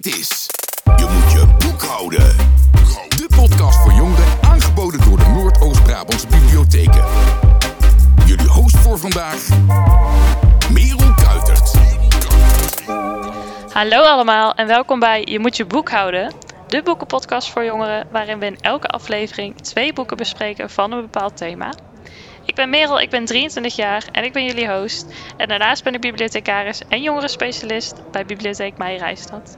Dit is Je moet je boek houden. De podcast voor jongeren aangeboden door de Noord-Oost-Brabantse bibliotheken. Jullie host voor vandaag, Merel Kuitert. Hallo allemaal en welkom bij Je moet je boek houden, de boekenpodcast voor jongeren waarin we in elke aflevering twee boeken bespreken van een bepaald thema. Ik ben Merel, ik ben 23 jaar en ik ben jullie host. En daarnaast ben ik bibliothecaris en jongerenspecialist bij Bibliotheek Meijer Rijstad.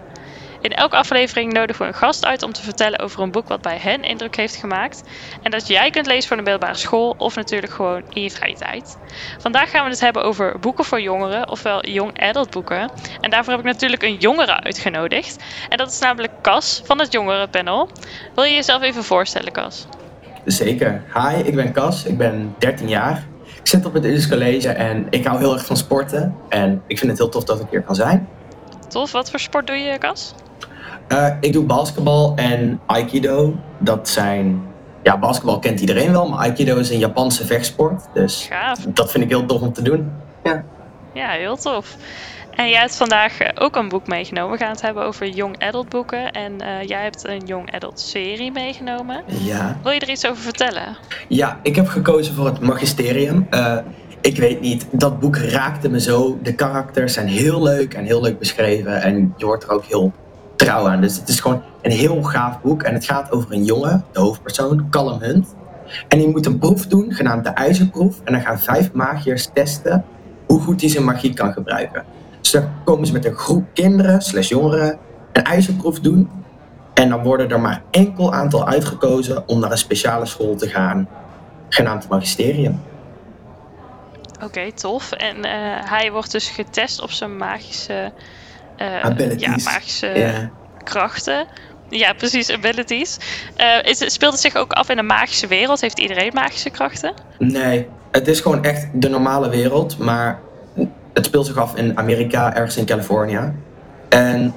In elke aflevering nodigen we een gast uit om te vertellen over een boek wat bij hen indruk heeft gemaakt. En dat jij kunt lezen voor de middelbare school of natuurlijk gewoon in je vrije tijd. Vandaag gaan we het hebben over boeken voor jongeren, ofwel young adult boeken. En daarvoor heb ik natuurlijk een jongere uitgenodigd. En dat is namelijk Cas van het jongerenpanel. Wil je jezelf even voorstellen, Cas? Zeker. Hi, ik ben Cas. Ik ben 13 jaar. Ik zit op het Illis College en ik hou heel erg van sporten. En ik vind het heel tof dat ik hier kan zijn. Tof, wat voor sport doe je, Cas? Uh, ik doe basketbal en aikido. Dat zijn... Ja, basketbal kent iedereen wel, maar aikido is een Japanse vechtsport. Dus Gaaf. dat vind ik heel tof om te doen. Ja. Ja, heel tof. En jij hebt vandaag eh, ook een boek meegenomen. We gaan het hebben over young adult boeken. En eh, jij hebt een young adult serie meegenomen. Ja. Wil je er iets over vertellen? Ja, ik heb gekozen voor het magisterium. Uh, ik weet niet, dat boek raakte me zo. De karakters zijn heel leuk en heel leuk beschreven. En je wordt er ook heel Dus het is gewoon een heel gaaf boek. En het gaat over een jongen, de hoofdpersoon, Callum Hunt. En die moet een proef doen, genaamd de ijzerproef. En dan gaan vijf magiërs testen hoe goed hij zijn magie kan gebruiken. Dus dan komen ze met een groep kinderen, slash jongeren, een ijzerproef doen. En dan worden er maar enkel aantal uitgekozen om naar een speciale school te gaan, genaamd magisterium. Oké, tof. En uh, hij wordt dus getest op zijn magische. Ja, magische Yeah. krachten. Ja, precies, abilities. Uh, is, speelt het zich ook af in een magische wereld? Heeft iedereen magische krachten? Nee, het is gewoon echt de normale wereld, maar het speelt zich af in Amerika, ergens in Californië. En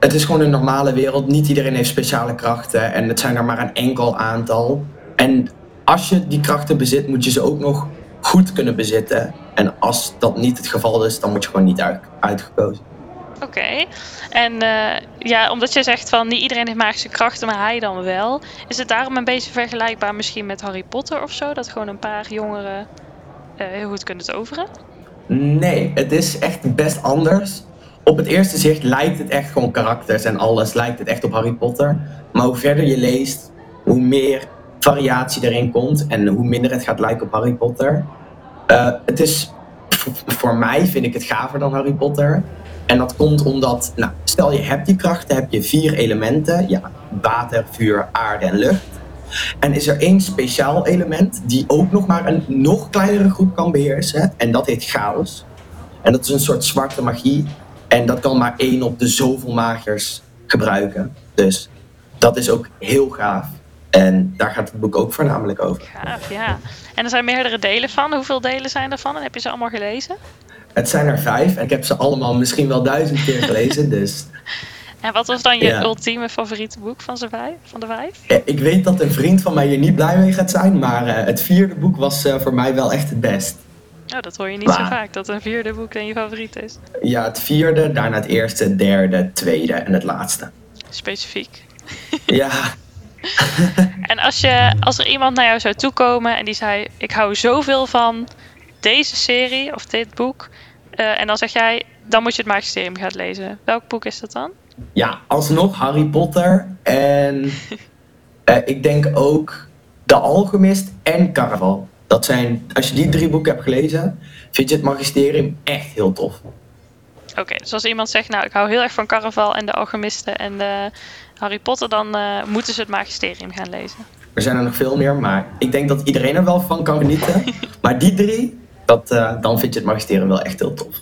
het is gewoon een normale wereld. Niet iedereen heeft speciale krachten en het zijn er maar een enkel aantal. En als je die krachten bezit, moet je ze ook nog goed kunnen bezitten. En als dat niet het geval is, dan word je gewoon niet uit, uitgekozen. Oké. En uh, ja, omdat je zegt van niet iedereen heeft magische krachten, maar hij dan wel. Is het daarom een beetje vergelijkbaar misschien met Harry Potter of zo? Dat gewoon een paar jongeren uh, heel goed kunnen toveren? Nee, het is echt best anders. Op het eerste zicht lijkt het echt gewoon karakters en alles lijkt het echt op Harry Potter. Maar hoe verder je leest, hoe meer variatie erin komt en hoe minder het gaat lijken op Harry Potter. Uh, het is voor mij vind ik het gaver dan Harry Potter. En dat komt omdat, nou, stel je hebt die krachten, heb je vier elementen. Ja, water, vuur, aarde en lucht. En is er één speciaal element die ook nog maar een nog kleinere groep kan beheersen. En dat heet chaos. En dat is een soort zwarte magie. En dat kan maar één op de zoveel magiërs gebruiken. Dus dat is ook heel gaaf. En daar gaat het boek ook voornamelijk over. Gaaf, ja. En er zijn meerdere delen van. Hoeveel delen zijn er van? En heb je ze allemaal gelezen? Het zijn er vijf. En ik heb ze allemaal misschien wel duizend keer gelezen. Dus en wat was dan je ja. ultieme favoriete boek van, vijf, van de vijf? Ik weet dat een vriend van mij hier niet blij mee gaat zijn, maar uh, het vierde boek was uh, voor mij wel echt het best. Oh, dat hoor je niet maar, zo vaak, dat een vierde boek dan je favoriet is. Ja, het vierde, daarna het eerste, het derde, het tweede en het laatste. Specifiek. ja. en als, je, als er iemand naar jou zou toekomen en die zei: Ik hou zoveel van deze serie of dit boek. Uh, en dan zeg jij: Dan moet je het Magisterium gaan lezen. Welk boek is dat dan? ja, alsnog Harry Potter. En uh, ik denk ook De Alchemist en Caraval. Dat zijn, als je die drie boeken hebt gelezen, vind je het magisterium echt heel tof. Oké, okay, dus als iemand zegt, nou ik hou heel erg van Caraval en de Alchemisten en de Harry Potter, dan uh, moeten ze het magisterium gaan lezen. Er zijn er nog veel meer, maar ik denk dat iedereen er wel van kan genieten. maar die drie, dat, uh, dan vind je het magisterium wel echt heel tof.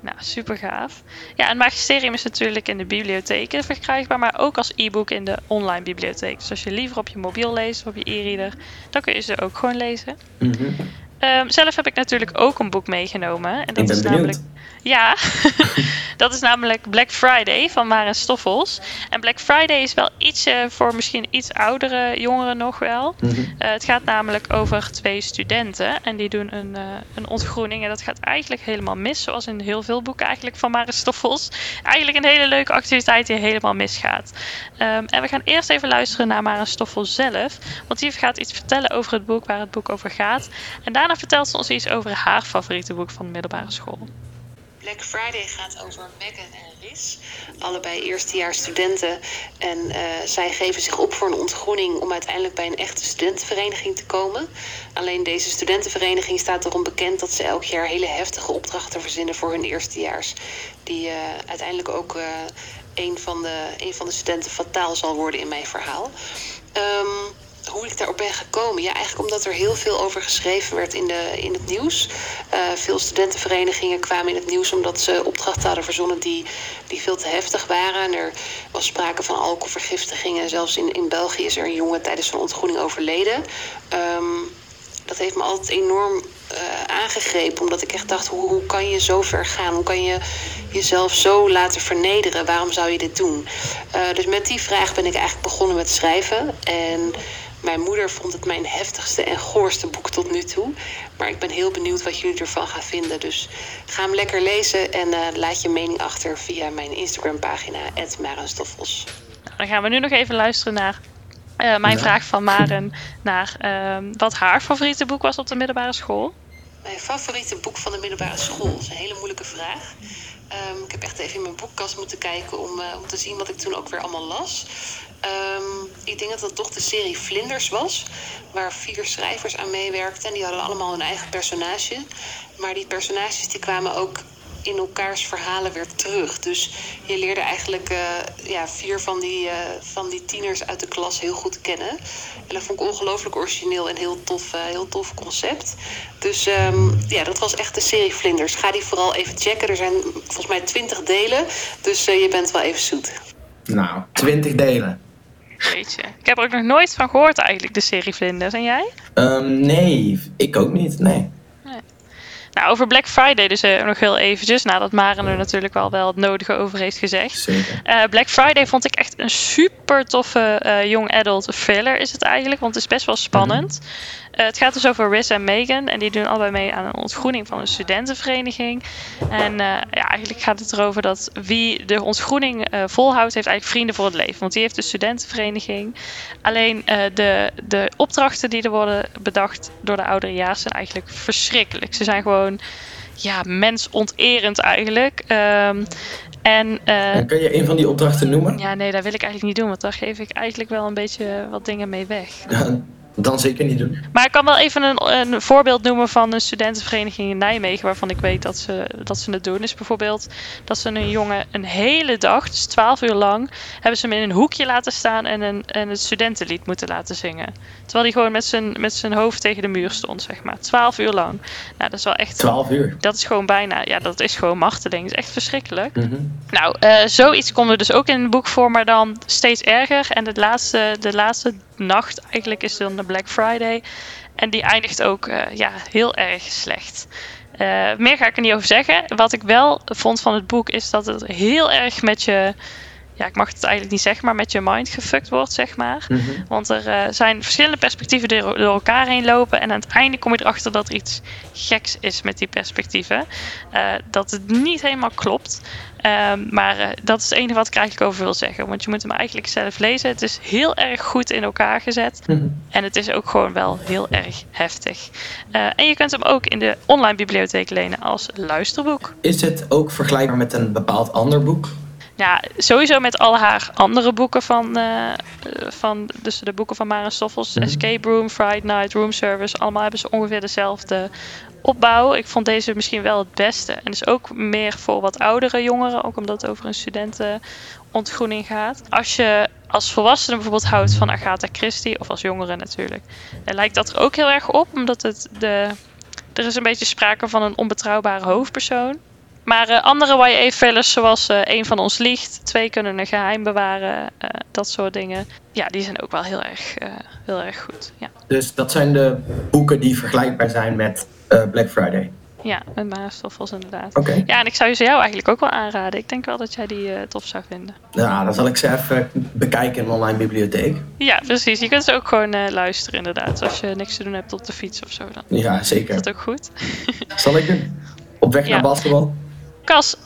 Nou, super gaaf. Ja, en Magisterium is natuurlijk in de bibliotheken verkrijgbaar, maar ook als e-book in de online bibliotheek. Dus als je liever op je mobiel leest of op je e-reader, dan kun je ze ook gewoon lezen. Mm -hmm. Ehm, zelf heb ik natuurlijk ook een boek meegenomen. En dat is benieuwd. namelijk. Ja, dat is namelijk Black Friday van Maren Stoffels. En Black Friday is wel iets voor misschien iets oudere jongeren nog wel. Mhm. Eh, het gaat namelijk over twee studenten en die doen een, eh, een ontgroening. En dat gaat eigenlijk helemaal mis, zoals in heel veel boeken eigenlijk van Maren Stoffels. Eigenlijk een hele leuke activiteit die helemaal misgaat. Ehm, en we gaan eerst even luisteren naar Maren Stoffels zelf, want die gaat iets vertellen over het boek, waar het boek over gaat. En daarna vertelt ze ons iets over haar favoriete boek van de middelbare school. Black Friday gaat over Megan en Riz, allebei eerstejaars studenten. En eh, zij geven zich op voor een ontgroening om uiteindelijk bij een echte studentenvereniging te komen. Alleen deze studentenvereniging staat erom bekend dat ze elk jaar hele heftige opdrachten verzinnen voor hun eerstejaars. Die eh, uiteindelijk ook eh, een, van de, een van de studenten fataal zal worden in mijn verhaal. Ehm, hoe ik daarop ben gekomen? Ja, eigenlijk omdat er heel veel over geschreven werd in, de, in het nieuws. Uh, veel studentenverenigingen kwamen in het nieuws omdat ze opdrachten hadden verzonnen die, die veel te heftig waren. En er was sprake van alcoholvergiftigingen. Zelfs in, in België is er een jongen tijdens een ontgroening overleden. Um, dat heeft me altijd enorm uh, aangegrepen. Omdat ik echt dacht, hoe, kan je zo ver gaan? Hoe kan je jezelf zo laten vernederen? Waarom zou je dit doen? Uh, dus met die vraag ben ik eigenlijk begonnen met schrijven. En mijn moeder vond het mijn heftigste en goorste boek tot nu toe. Maar ik ben heel benieuwd wat jullie ervan gaan vinden. Dus ga hem lekker lezen en uh, laat je mening achter via mijn Instagram pagina, Marenstoffels. Dan gaan we nu nog even luisteren naar uh, mijn ja. vraag van Maren naar uh, wat haar favoriete boek was op de middelbare school. Mijn favoriete boek van de middelbare school dat is een hele moeilijke vraag. Um, ik heb echt even in mijn boekkast moeten kijken om, uh, om te zien wat ik toen ook weer allemaal las. Um, ik denk dat dat toch de serie Vlinders was, waar vier schrijvers aan meewerkten. En die hadden allemaal hun eigen personage. Maar die personages die kwamen ook in elkaars verhalen weer terug. Dus je leerde eigenlijk uh, ja, vier van die, uh, van die tieners uit de klas heel goed kennen. En dat vond ik ongelooflijk origineel en heel tof, uh, heel tof concept. Dus um, ja, dat was echt de serie Vlinders. Ga die vooral even checken. Er zijn volgens mij twintig delen, dus je bent wel even zoet. Nou, twintig delen. Ik heb er ook nog nooit van gehoord eigenlijk, de serie Vlinders. En jij? Um, nee, ik ook niet, nee. Nou, over Black Friday dus uh, nog heel eventjes, nadat Maren er natuurlijk al wel het nodige over heeft gezegd. Uh, Black Friday vond ik echt een super toffe uh, young adult thriller is het eigenlijk, want het is best wel spannend. Mm -hmm. het gaat dus over Riz en Megan en die doen allebei mee aan een ontgroening van een studentenvereniging. En ja, eigenlijk gaat het erover dat wie de ontgroening volhoudt, heeft eigenlijk vrienden voor het leven. Want die heeft de studentenvereniging. Alleen de, de opdrachten die er worden bedacht door de ouderejaars zijn eigenlijk verschrikkelijk. Ze zijn gewoon ja, mensonterend eigenlijk. Um, en, uh, en kan je een van die opdrachten noemen? Ja, nee, dat wil ik eigenlijk niet doen, want daar geef ik eigenlijk wel een beetje wat dingen mee weg. Dan zeker niet doen. Maar ik kan wel even een, een voorbeeld noemen van een studentenvereniging in Nijmegen waarvan ik weet dat ze, dat ze het doen. Is bijvoorbeeld dat ze een jongen een hele dag, dus 12 uur lang, hebben ze hem in een hoekje laten staan en een, en het studentenlied moeten laten zingen. Terwijl hij gewoon met zijn, met zijn hoofd tegen de muur stond, zeg maar. 12 uur lang. Nou, dat is wel echt. 12 uur. Dat is gewoon bijna, ja, dat is gewoon marteling. Dat is echt verschrikkelijk. Mm -hmm. Nou, uh, zoiets komt er dus ook in het boek voor, maar dan steeds erger. En het laatste, de laatste nacht eigenlijk is dan de Black Friday. En die eindigt ook uh, ja, heel erg slecht. Uh, meer ga ik er niet over zeggen. Wat ik wel vond van het boek is dat het heel erg met je. Ja, ik mag het eigenlijk niet zeggen, maar met je mind gefuckt wordt, zeg maar. Mm -hmm. Want er uh, zijn verschillende perspectieven die door elkaar heen lopen. En aan het einde kom je erachter dat er iets geks is met die perspectieven. dat het niet helemaal klopt. Um, maar uh, dat is het enige wat ik eigenlijk over wil zeggen. Want je moet hem eigenlijk zelf lezen. Het is heel erg goed in elkaar gezet. Mm -hmm. En het is ook gewoon wel heel erg heftig. En je kunt hem ook in de online bibliotheek lenen als luisterboek. Is het ook vergelijkbaar met een bepaald ander boek? Ja, sowieso met al haar andere boeken van, uh, van dus de boeken van Maren Stoffels. Mhm. Escape Room, Friday Night, Room Service. Allemaal hebben ze ongeveer dezelfde opbouw. Ik vond deze misschien wel het beste. En dus ook meer voor wat oudere jongeren. Ook omdat het over een studentenontgroening gaat. Als je als volwassene bijvoorbeeld houdt van Agatha Christie. Of als jongere natuurlijk. Dan lijkt dat er ook heel erg op. Omdat het de, er is een beetje sprake van een onbetrouwbare hoofdpersoon. Maar uh, andere YA-fillers zoals uh, Een van ons liegt, Twee kunnen een geheim bewaren, uh, dat soort dingen. Ja, die zijn ook wel heel erg, heel erg goed. Ja. dus dat zijn de boeken die vergelijkbaar zijn met eh, Black Friday. Ja, met Maarstoffels inderdaad. Oké. Ja, en ik zou ze jou eigenlijk ook wel aanraden. Ik denk wel dat jij die eh, tof zou vinden. Nou, dan zal ik ze even bekijken in een online bibliotheek. Ja, precies. Je kunt ze ook gewoon eh, luisteren inderdaad. Als je niks te doen hebt op de fiets of zo, dan Ja, is zeker. dat ook goed. Zal ik doen? Op weg Ja. naar basketbal? Cas,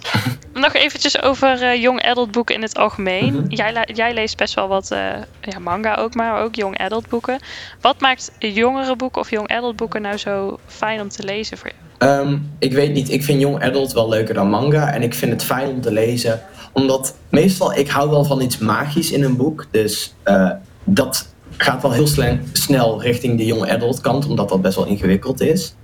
nog eventjes over eh young adult boeken in het algemeen. Mhm. jij, jij leest best wel wat eh, ja, manga ook, maar ook young adult boeken. Wat maakt jongere boeken of young adult boeken nou zo fijn om te lezen voor je? Ehm, ik weet niet, ik vind Young Adult wel leuker dan manga. En ik vind het fijn om te lezen. Omdat meestal, ik hou wel van iets magisch in een boek. Dus eh, dat gaat wel heel snel richting de Young Adult kant. Omdat dat best wel ingewikkeld is.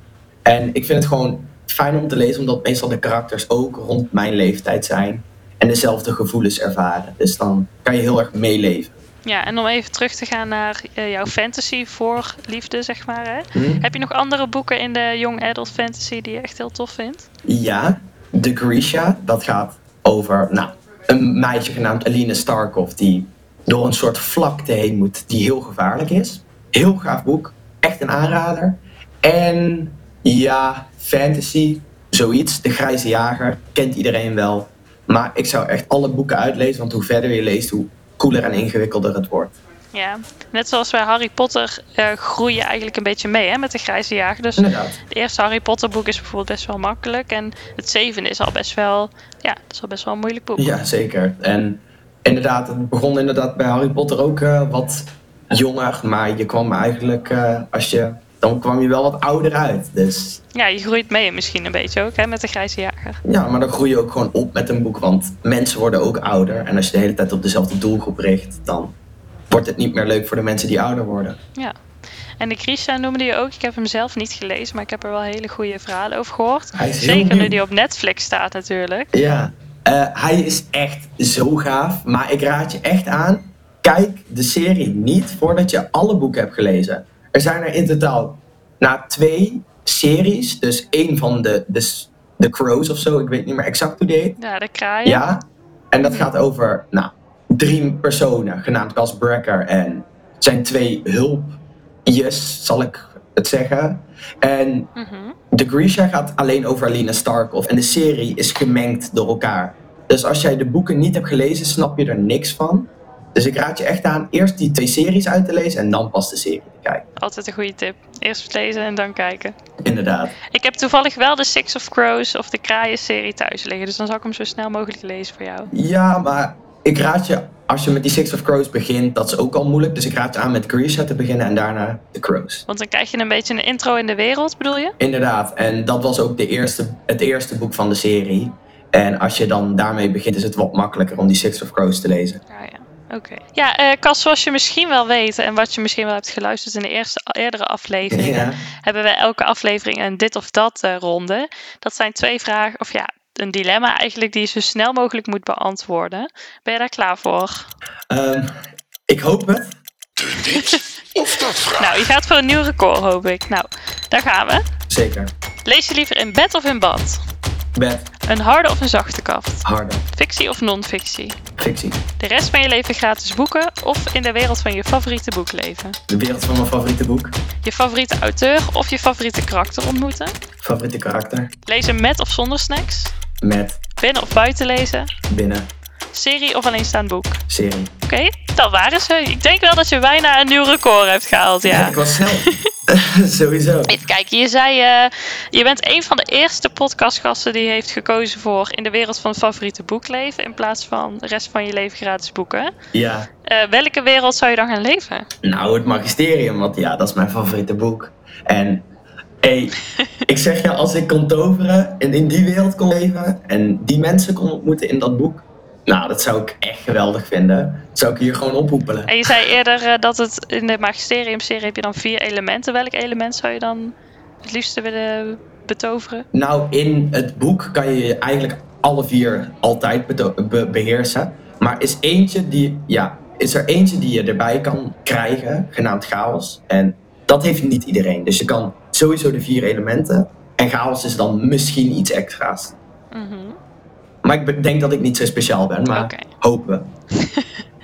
En ik vind het gewoon fijn om te lezen. Omdat meestal de karakters ook rond mijn leeftijd zijn. En dezelfde gevoelens ervaren. Dus dan kan je heel erg meeleven. Ja, en om even terug te gaan naar eh, jouw fantasy voor liefde, zeg maar. Hè? Hm? Heb je nog andere boeken in de young adult fantasy die je echt heel tof vindt? Ja, de Grisha, dat gaat over nou, een meisje genaamd Aline Starkov die door een soort vlakte heen moet die heel gevaarlijk is. Heel gaaf boek, echt een aanrader. En ja, fantasy, zoiets. De Grijze Jager, kent iedereen wel. Maar ik zou echt alle boeken uitlezen, want hoe verder je leest, hoe cooler en ingewikkelder het wordt. Ja, net zoals bij Harry Potter eh groei je eigenlijk een beetje mee hè, met de grijze jager. Dus Inderdaad. het eerste Harry Potter boek is bijvoorbeeld best wel makkelijk. En het zevende is al best wel, ja, dat is al best wel een moeilijk boek. Ja, zeker. En inderdaad, het begon inderdaad bij Harry Potter ook eh, wat jonger. Maar je kwam eigenlijk, eh, als je, dan kwam je wel wat ouder uit. Dus Ja, je groeit mee misschien een beetje ook hè, met de grijze jager. ja, maar dan groei je ook gewoon op met een boek. Want mensen worden ook ouder. En als je de hele tijd op dezelfde doelgroep richt, dan wordt het niet meer leuk voor de mensen die ouder worden. Ja. En de Grisha noemde je ook. Ik heb hem zelf niet gelezen, maar ik heb er wel hele goede verhalen over gehoord. Hij is heel Zeker nu die op Netflix staat natuurlijk. Ja, eh, hij is echt zo gaaf. Maar ik raad je echt aan, kijk de serie niet voordat je alle boeken hebt gelezen. Er zijn er in totaal na twee series. Dus één van de, de, Crows of zo, ik weet niet meer exact hoe die heet. Ja, de kraaien. Ja, en dat gaat over nou, drie personen, genaamd Cas Brecker. En zijn twee hulpjes, zal ik het zeggen. En Mhm. de Grisha gaat alleen over Alina Starkov en de serie is gemengd door elkaar. Dus als jij de boeken niet hebt gelezen, snap je er niks van. Dus ik raad je echt aan eerst die twee series uit te lezen en dan pas de serie te kijken. Altijd een goede tip. Eerst lezen en dan kijken. Inderdaad. Ik heb toevallig wel de Six of Crows of de Kraaien serie thuis liggen. Dus dan zal ik hem zo snel mogelijk lezen voor jou. Ja, maar ik raad je, als je met die Six of Crows begint, dat is ook al moeilijk. Dus ik raad je aan met Grisha te beginnen en daarna de Crows. Want dan krijg je een beetje een intro in de wereld, bedoel je? Inderdaad, en dat was ook de eerste, het eerste boek van de serie. En als je dan daarmee begint, is het wat makkelijker om die Six of Crows te lezen. Ja, ja. Oké. Ja, eh Cas, zoals je misschien wel weet en wat je misschien wel hebt geluisterd in de eerste, eerdere afleveringen, Ja. hebben we elke aflevering een dit of dat eh, ronde. Dat zijn twee vragen, of ja, een dilemma eigenlijk die je zo snel mogelijk moet beantwoorden. Ben je daar klaar voor? Ehm, ik hoop het. De dit of dat vraag. Nou, je gaat voor een nieuw record, hoop ik. Nou, daar gaan we. Zeker. Lees je liever in bed of in bad? Bed, Een harde of een zachte kaft? harde, Fictie of non-fictie? fictie. De rest van je leven gratis boeken of in de wereld van je favoriete boek leven? De wereld van mijn favoriete boek. Je favoriete auteur of je favoriete karakter ontmoeten? Favoriete karakter. Lezen met of zonder snacks? Met, Binnen of buiten lezen? binnen, Serie of alleenstaand boek? serie. Oké, dat waren ze. Ik denk wel dat je bijna een nieuw record hebt gehaald, ja. ik was snel. Sowieso. Even kijken, je zei, eh, je bent een van de eerste podcastgasten die heeft gekozen voor in de wereld van het favoriete boek leven in plaats van de rest van je leven gratis boeken. Ja. Eh, welke wereld zou je dan gaan leven? Nou, het magisterium, want ja, dat is mijn favoriete boek. En, hey, ik zeg je, als ik kon toveren en in die wereld kon leven en die mensen kon ontmoeten in dat boek, nou, dat zou ik echt geweldig vinden. Dat zou ik hier gewoon ophoepelen. En je zei eerder eh, dat het in de magisterium-serie heb je dan vier elementen. Welk element zou je dan het liefste willen betoveren? Nou, in het boek kan je eigenlijk alle vier altijd be- beheersen. Maar is, eentje die, ja, is er eentje die je erbij kan krijgen, genaamd chaos. En dat heeft niet iedereen. Dus je kan sowieso de vier elementen. En chaos is dan misschien iets extra's. Mhm. Maar ik denk dat ik niet zo speciaal ben, maar hopen.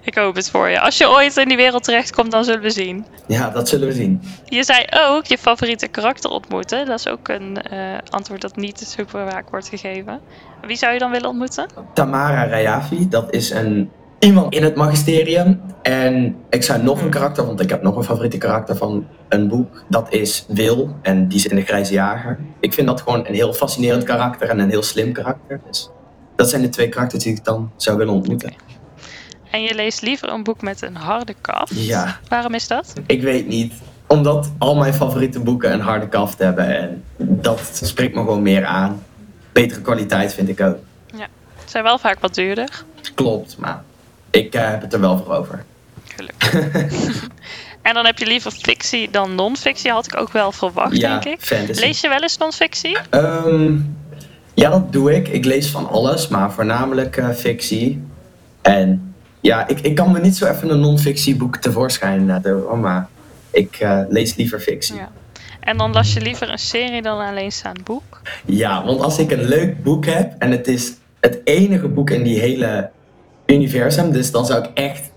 Ik hoop het voor je. Als je ooit in die wereld terechtkomt, dan zullen we zien. Ja, dat zullen we zien. Je zei ook je favoriete karakter ontmoeten. Dat is ook een eh, antwoord dat niet super vaak wordt gegeven. Wie zou je dan willen ontmoeten? Tamara Rayavi, dat is een iemand in het magisterium. En ik zou nog een karakter, want ik heb nog een favoriete karakter van een boek. Dat is Wil en die zit in de Grijze Jager. Ik vind dat gewoon een heel fascinerend karakter en een heel slim karakter. Dus dat zijn de twee karakters die ik dan zou willen ontmoeten. En je leest liever een boek met een harde kaft. Ja. Waarom is dat? Ik weet niet. Omdat al mijn favoriete boeken een harde kaft hebben. En dat spreekt me gewoon meer aan. Betere kwaliteit vind ik ook. Ja. Ze zijn wel vaak wat duurder. Klopt, maar ik uh, heb het er wel voor over. Gelukkig. en dan heb je liever fictie dan non-fictie, had ik ook wel verwacht, ja, denk ik. Fantasy. Lees je wel eens non-fictie? Um, ja, dat doe ik. Ik lees van alles, maar voornamelijk uh, fictie. En ja, ik, ik kan me niet zo even een non-fictie boek tevoorschijn doen, maar ik uh, lees liever fictie. Ja. En dan las je liever een serie dan een alleenstaand boek? Ja, want als ik een leuk boek heb en het is het enige boek in die hele universum, dus dan zou ik echt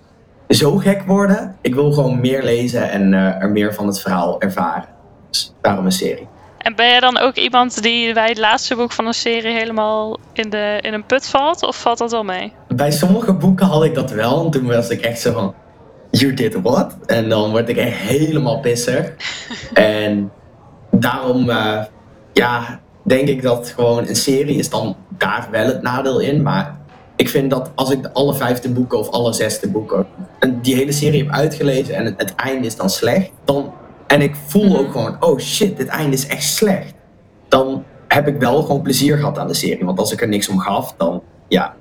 zo gek worden. Ik wil gewoon meer lezen en uh, er meer van het verhaal ervaren. Dus daarom een serie. En ben jij dan ook iemand die bij het laatste boek van een serie helemaal in, de, in een put valt? Of valt dat wel mee? Bij sommige boeken had ik dat wel. En toen was ik echt zo van, you did what? En dan word ik echt helemaal pissig. en daarom, uh, ja, denk ik dat gewoon een serie is dan daar wel het nadeel in. Maar ik vind dat als ik de alle vijfde boeken of alle zesde boeken en die hele serie heb uitgelezen en het, het einde is dan slecht, dan, en ik voel ook gewoon, oh shit, dit einde is echt slecht, dan heb ik wel gewoon plezier gehad aan de serie. Want als ik er niks om gaf, dan ja,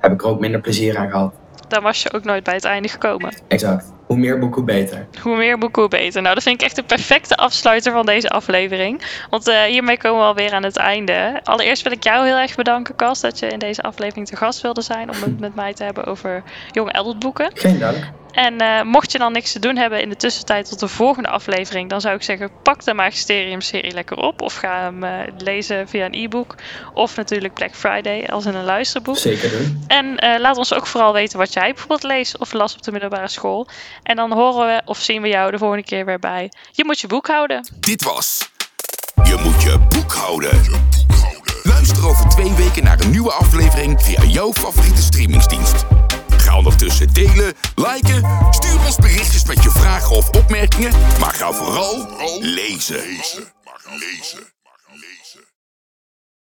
heb ik er ook minder plezier aan gehad. Dan was je ook nooit bij het einde gekomen. Exact. Hoe meer boeken, hoe beter. Hoe meer boeken, hoe beter. Nou, dat vind ik echt de perfecte afsluiter van deze aflevering. Want uh, hiermee komen we alweer aan het einde. Allereerst wil ik jou heel erg bedanken, Cas, dat je in deze aflevering te gast wilde zijn. Om het met mij te hebben over Young Adult boeken. Geen dank. En uh, mocht je dan niks te doen hebben in de tussentijd tot de volgende aflevering, dan zou ik zeggen: pak de Magisterium-serie lekker op. Of ga hem uh, lezen via een e-book. Of natuurlijk Black Friday als in een luisterboek. Zeker doen. En uh, laat ons ook vooral weten wat jij bijvoorbeeld leest of las op de middelbare school. En dan horen we of zien we jou de volgende keer weer bij. Je moet je boek houden. Dit was Je moet je boek houden. Luister over twee weken naar een nieuwe aflevering via jouw favoriete streamingsdienst. Ondertussen delen, liken, stuur ons berichtjes met je vragen of opmerkingen, maar ga vooral lezen. lezen. lezen.